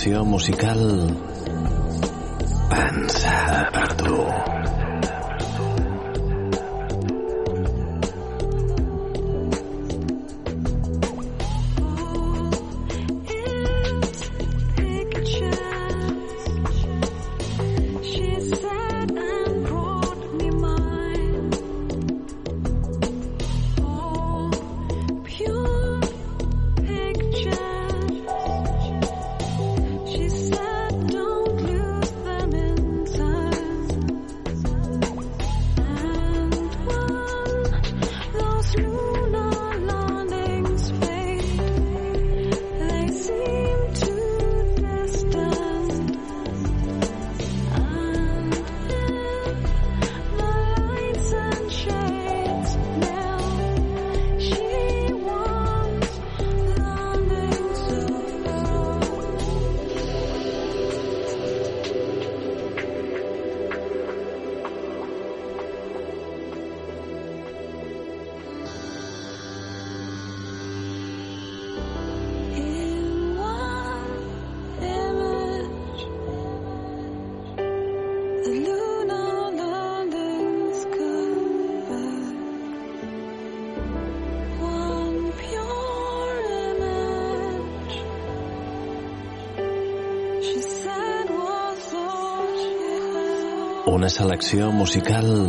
selección musical. selecció musical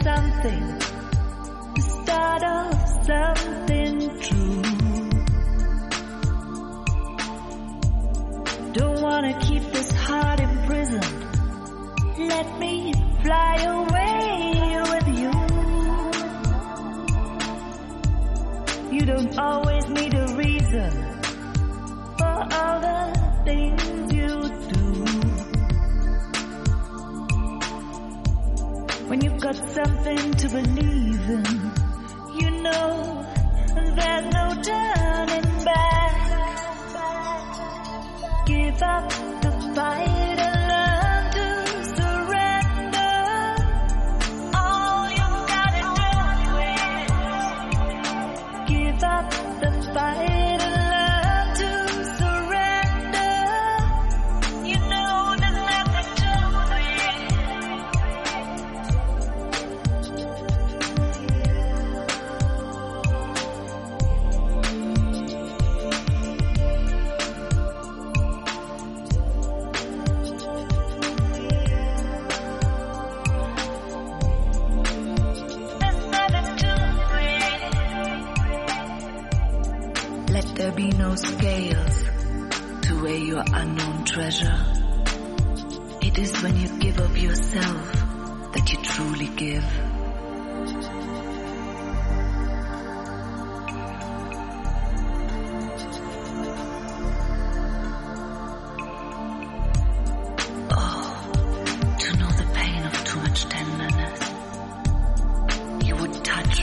something.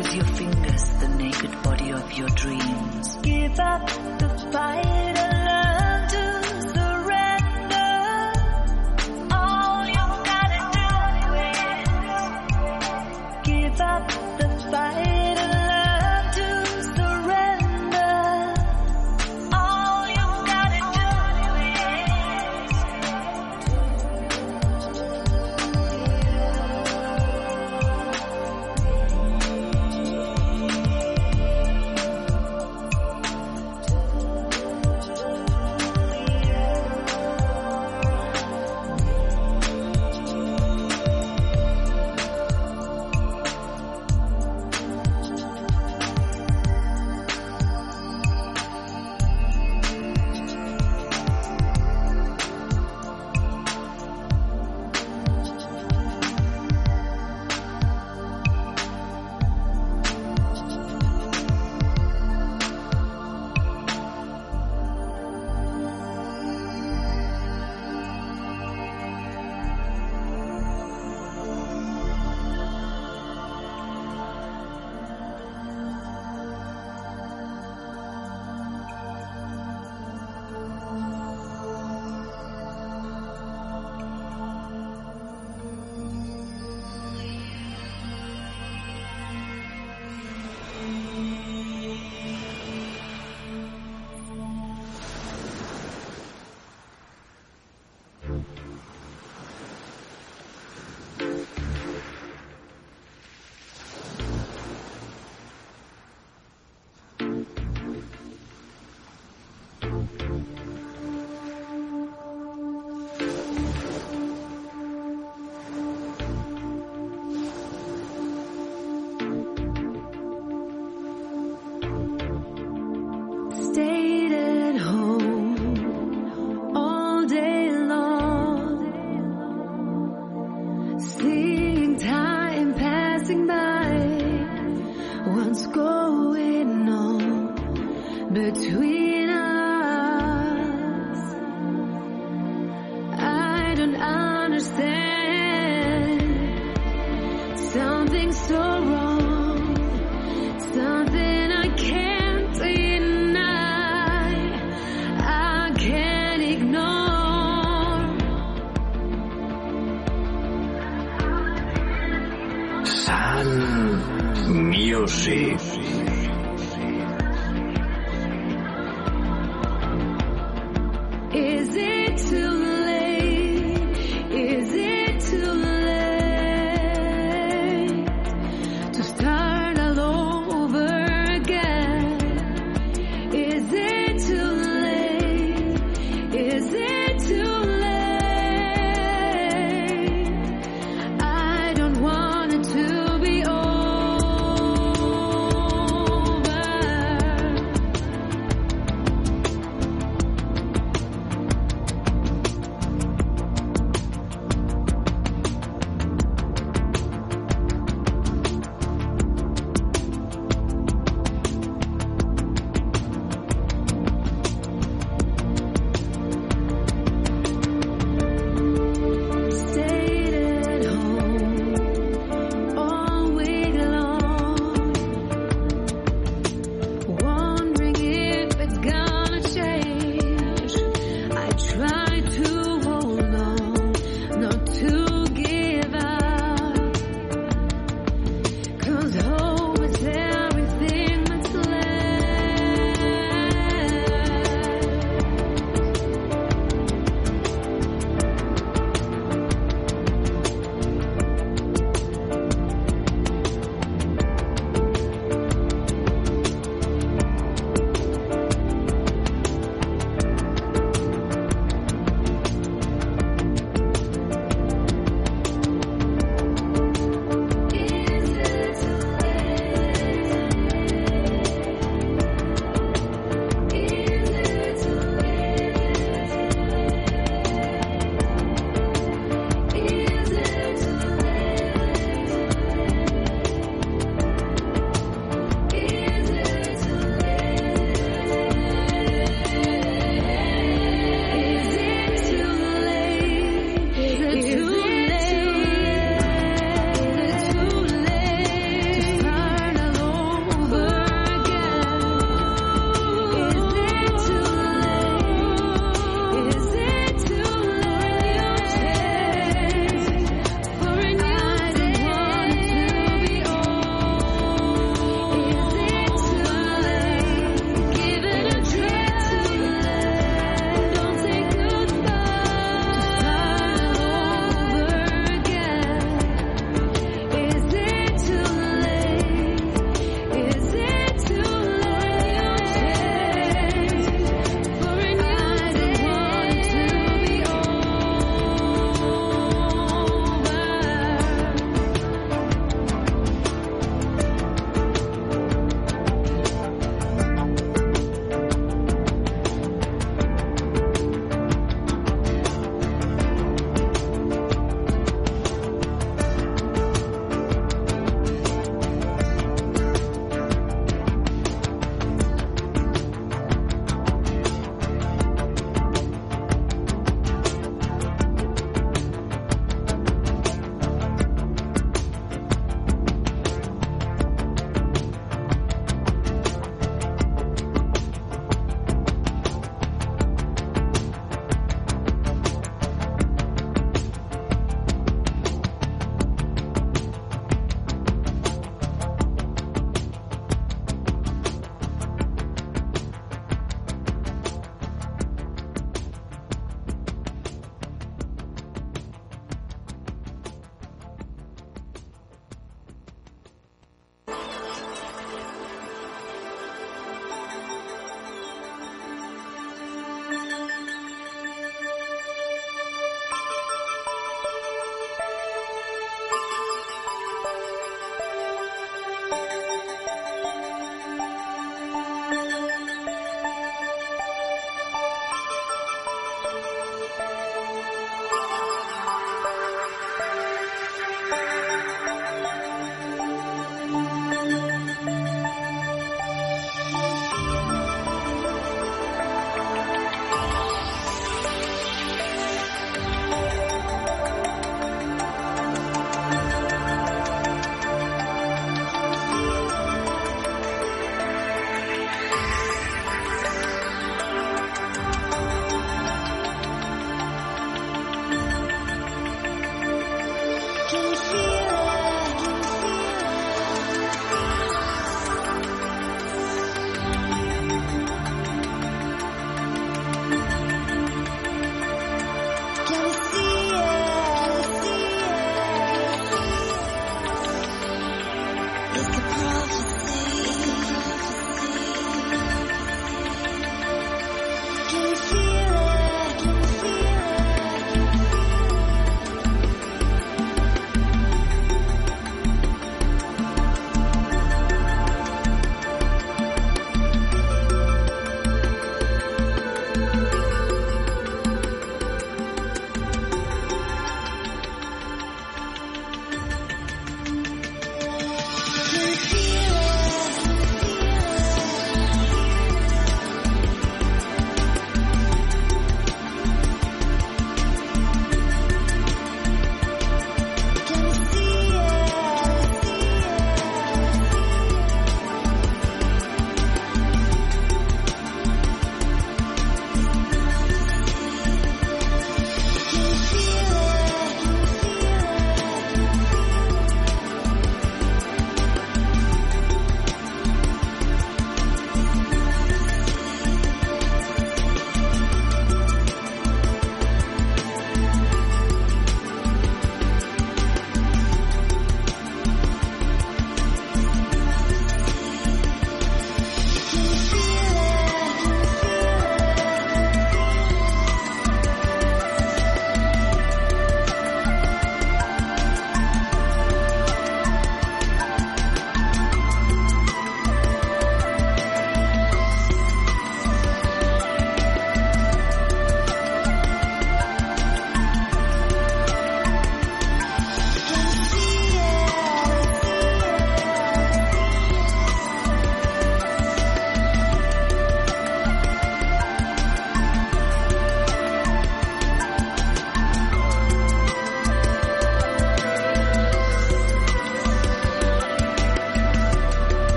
with your fingers the naked body of your dreams. Give up the fight alone.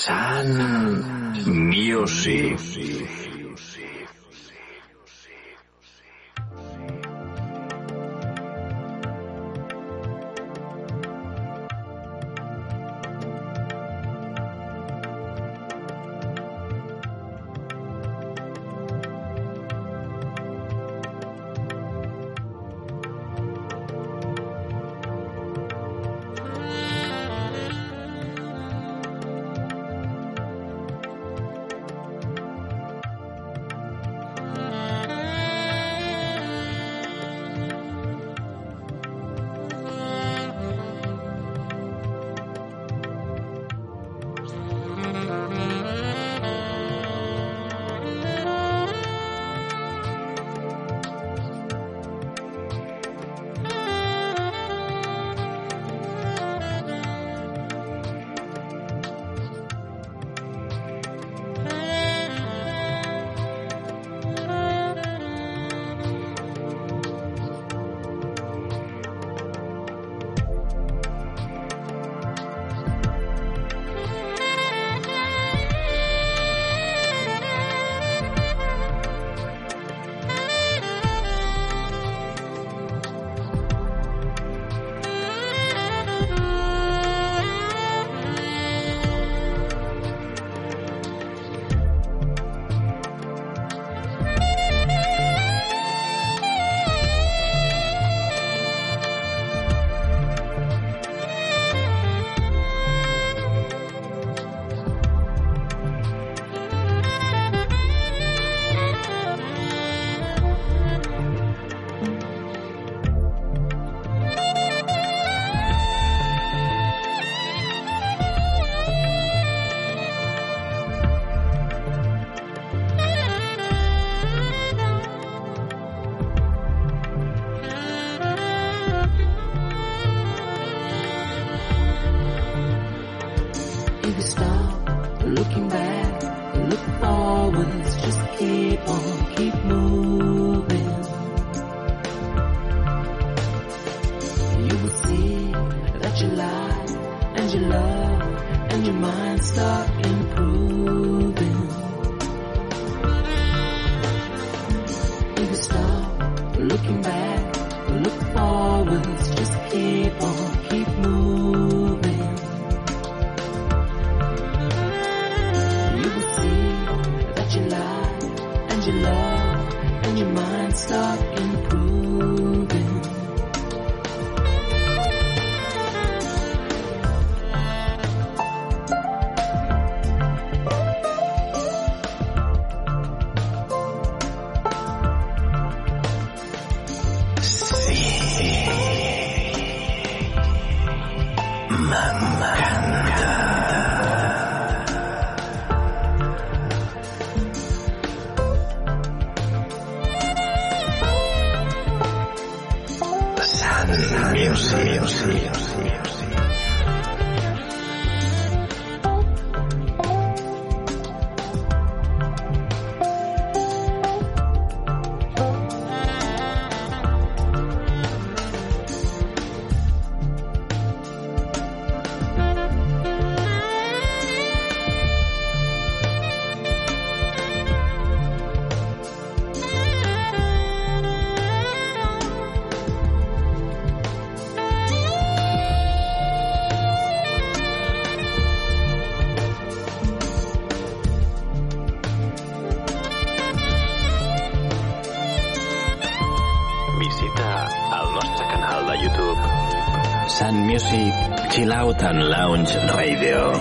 Sun Music. Lounge Radio.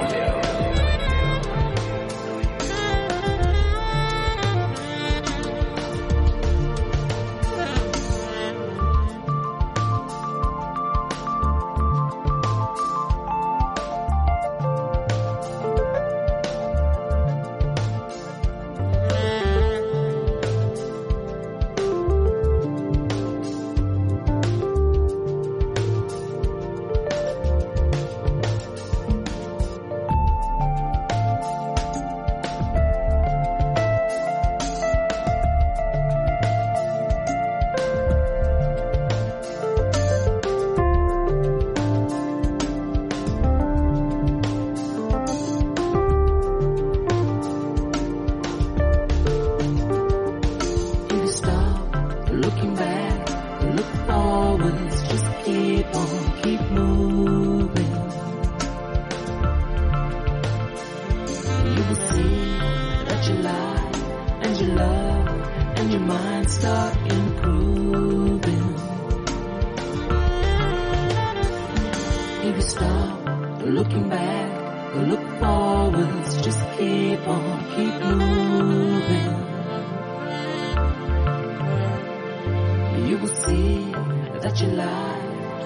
that you life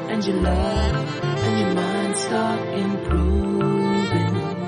and you love and your mind start improving.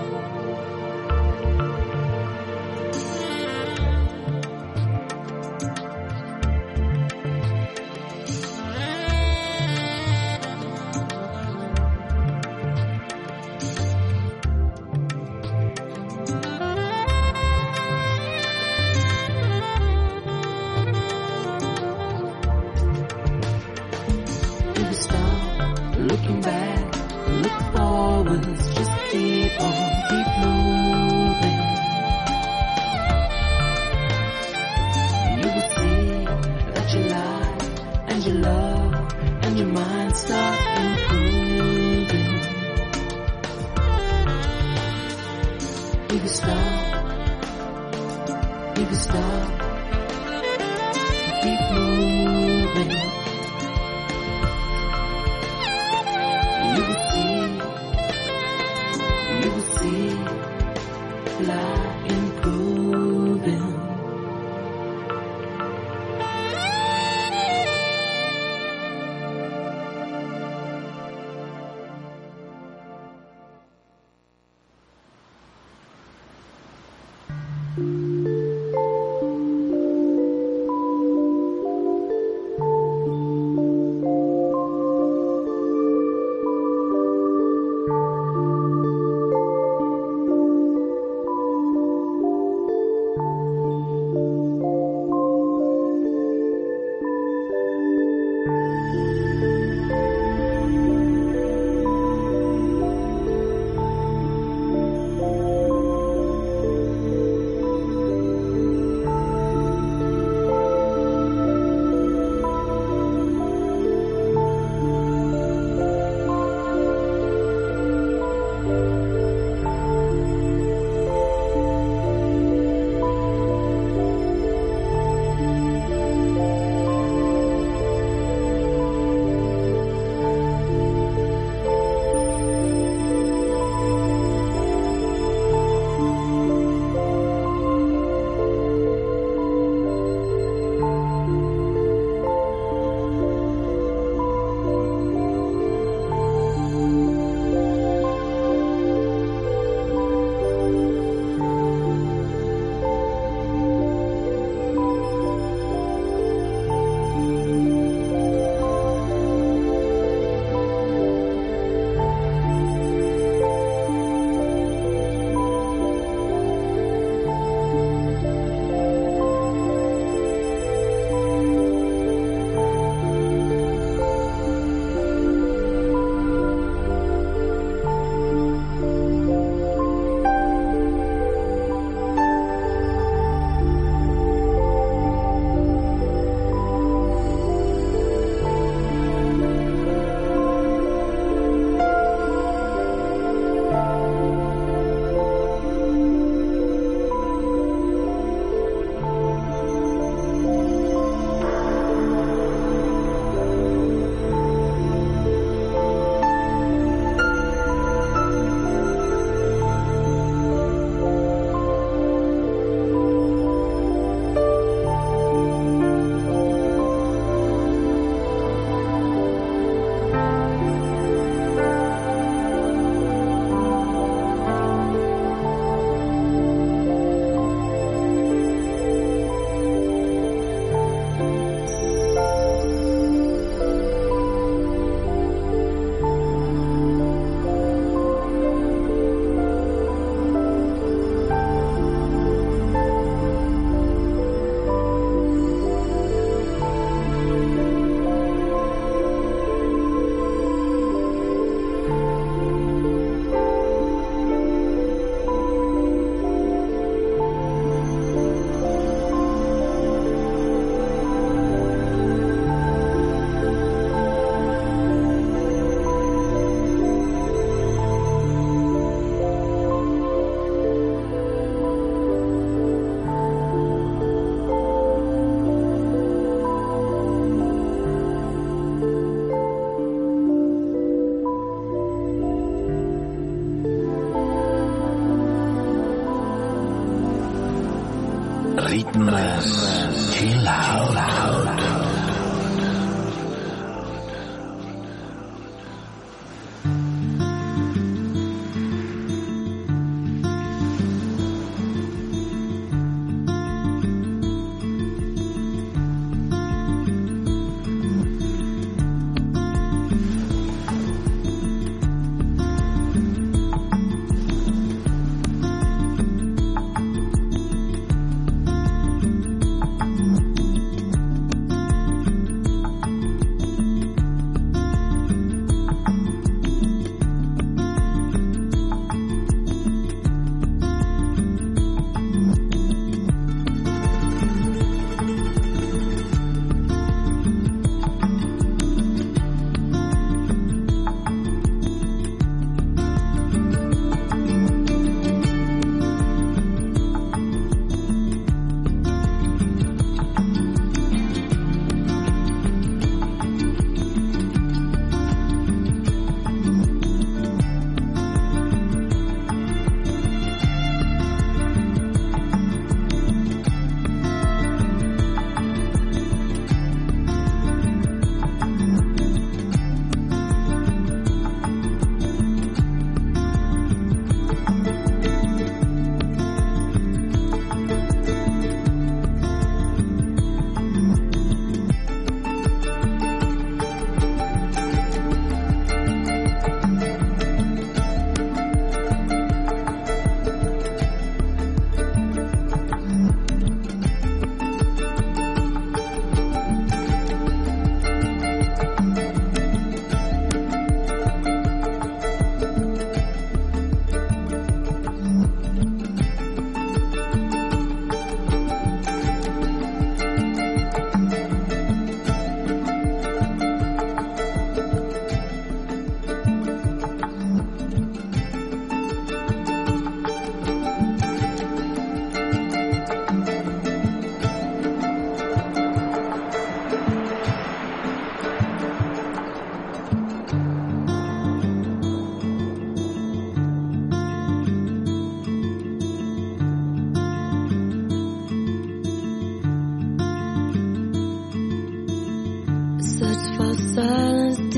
for silence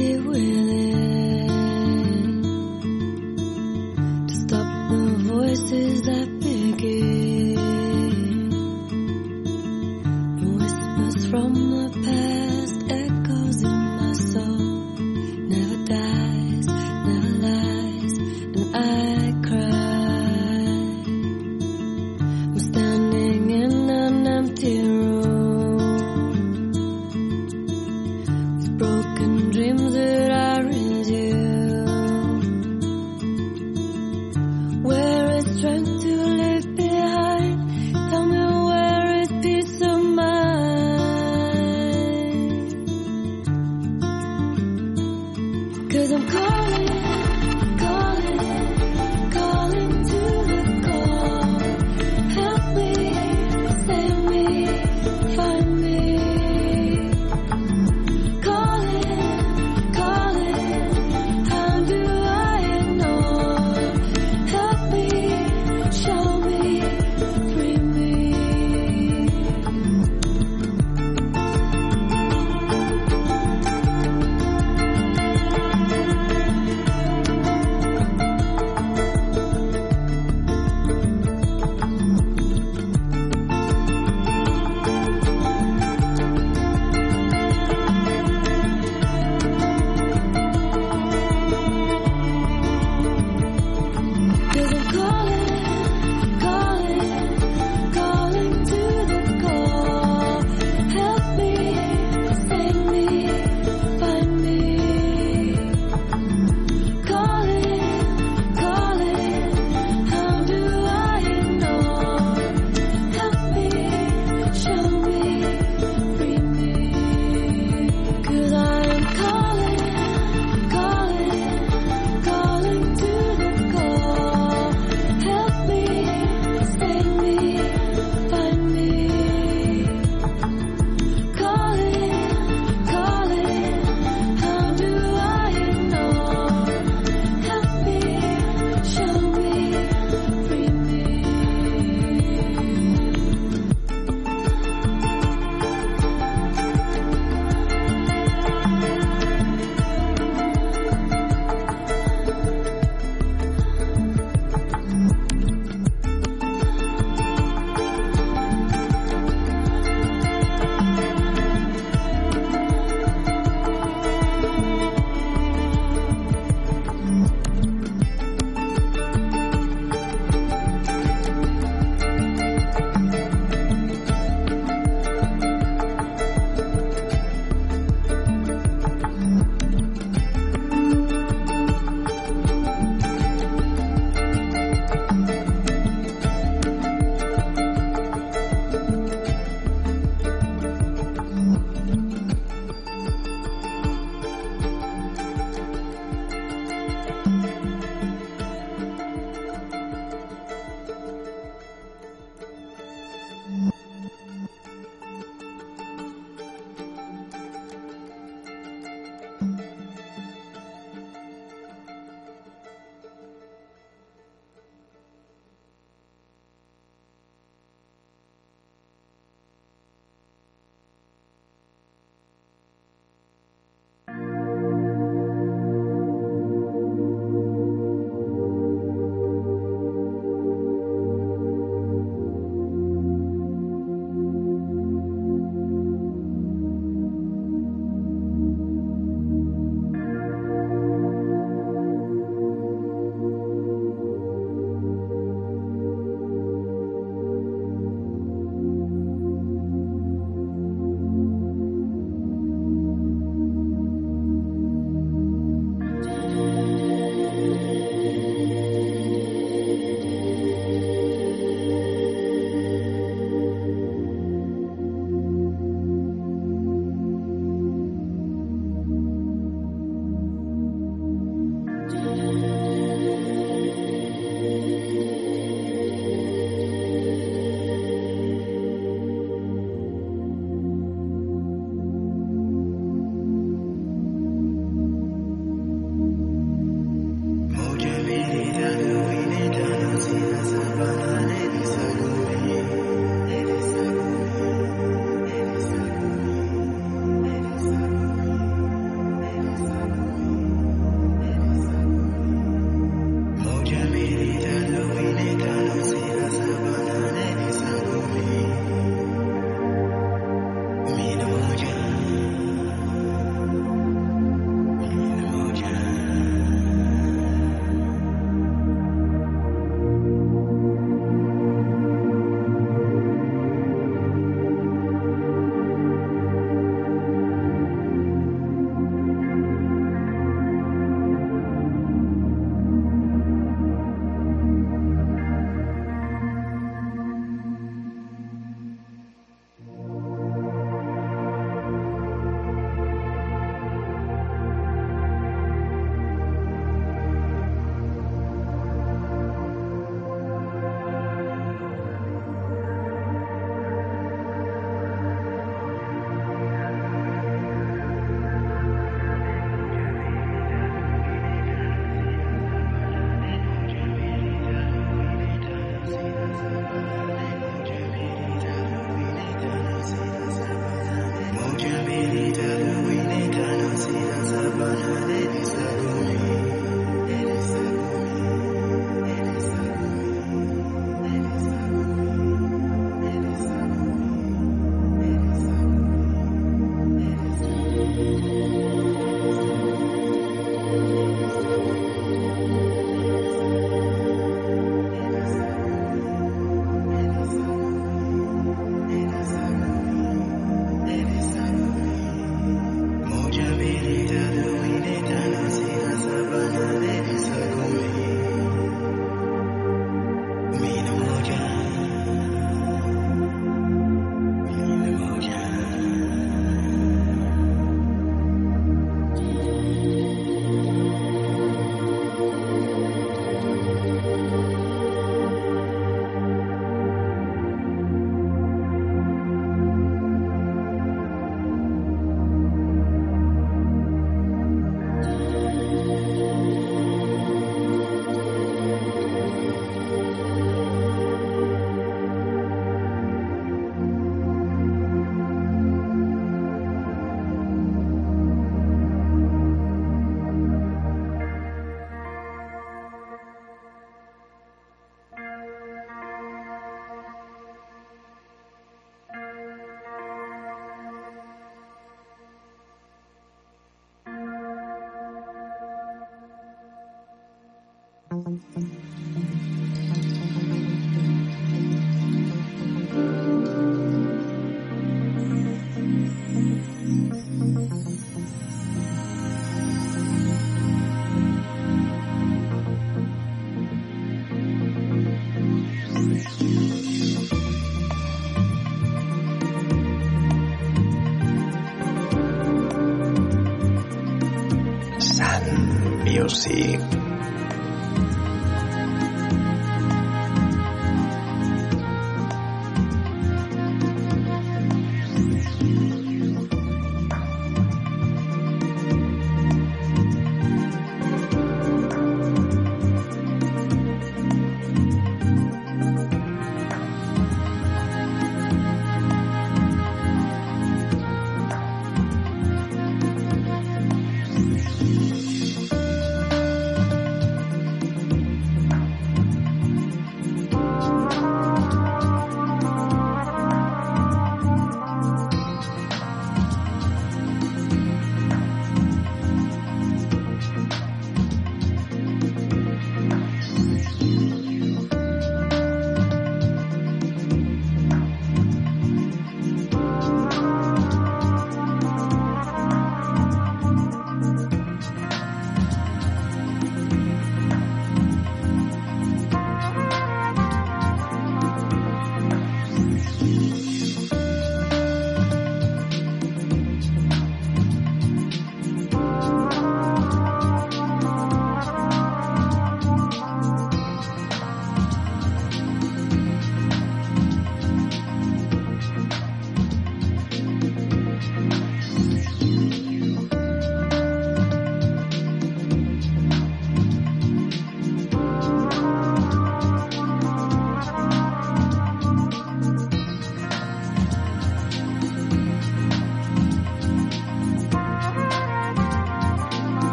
Music.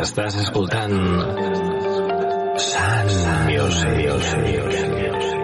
Estàs escoltant Sun Music.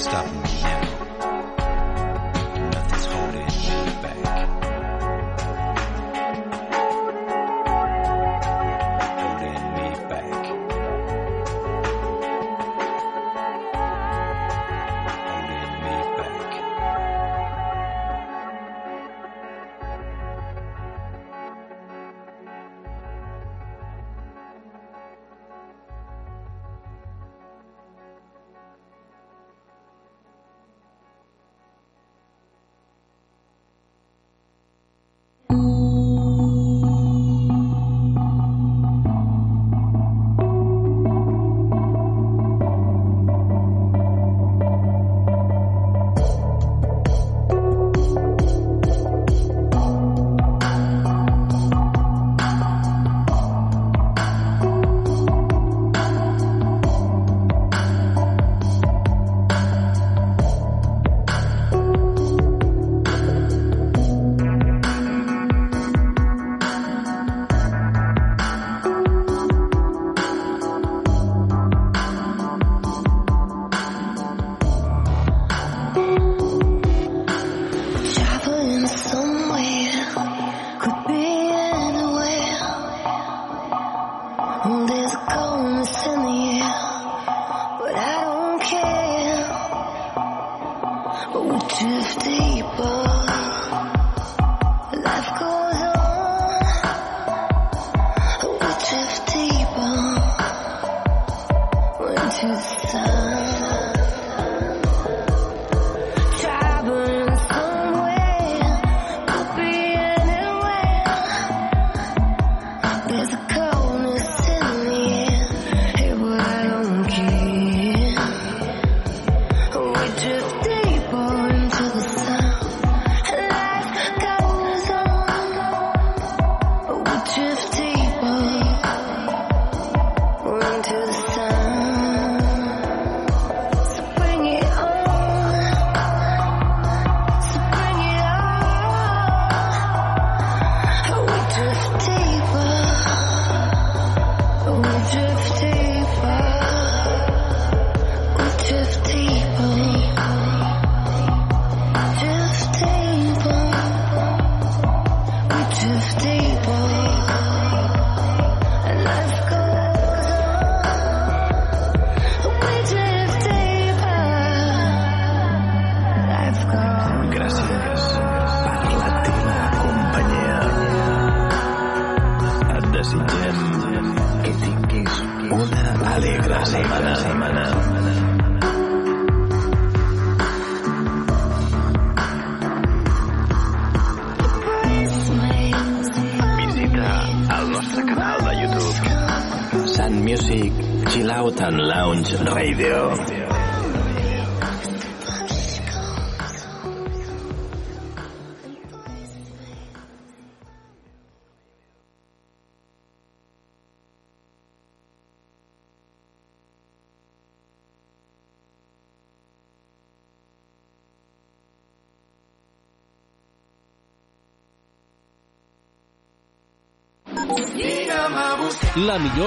stop me.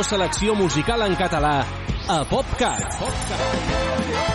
Millor selecció musical en català a PopCat. PopCat.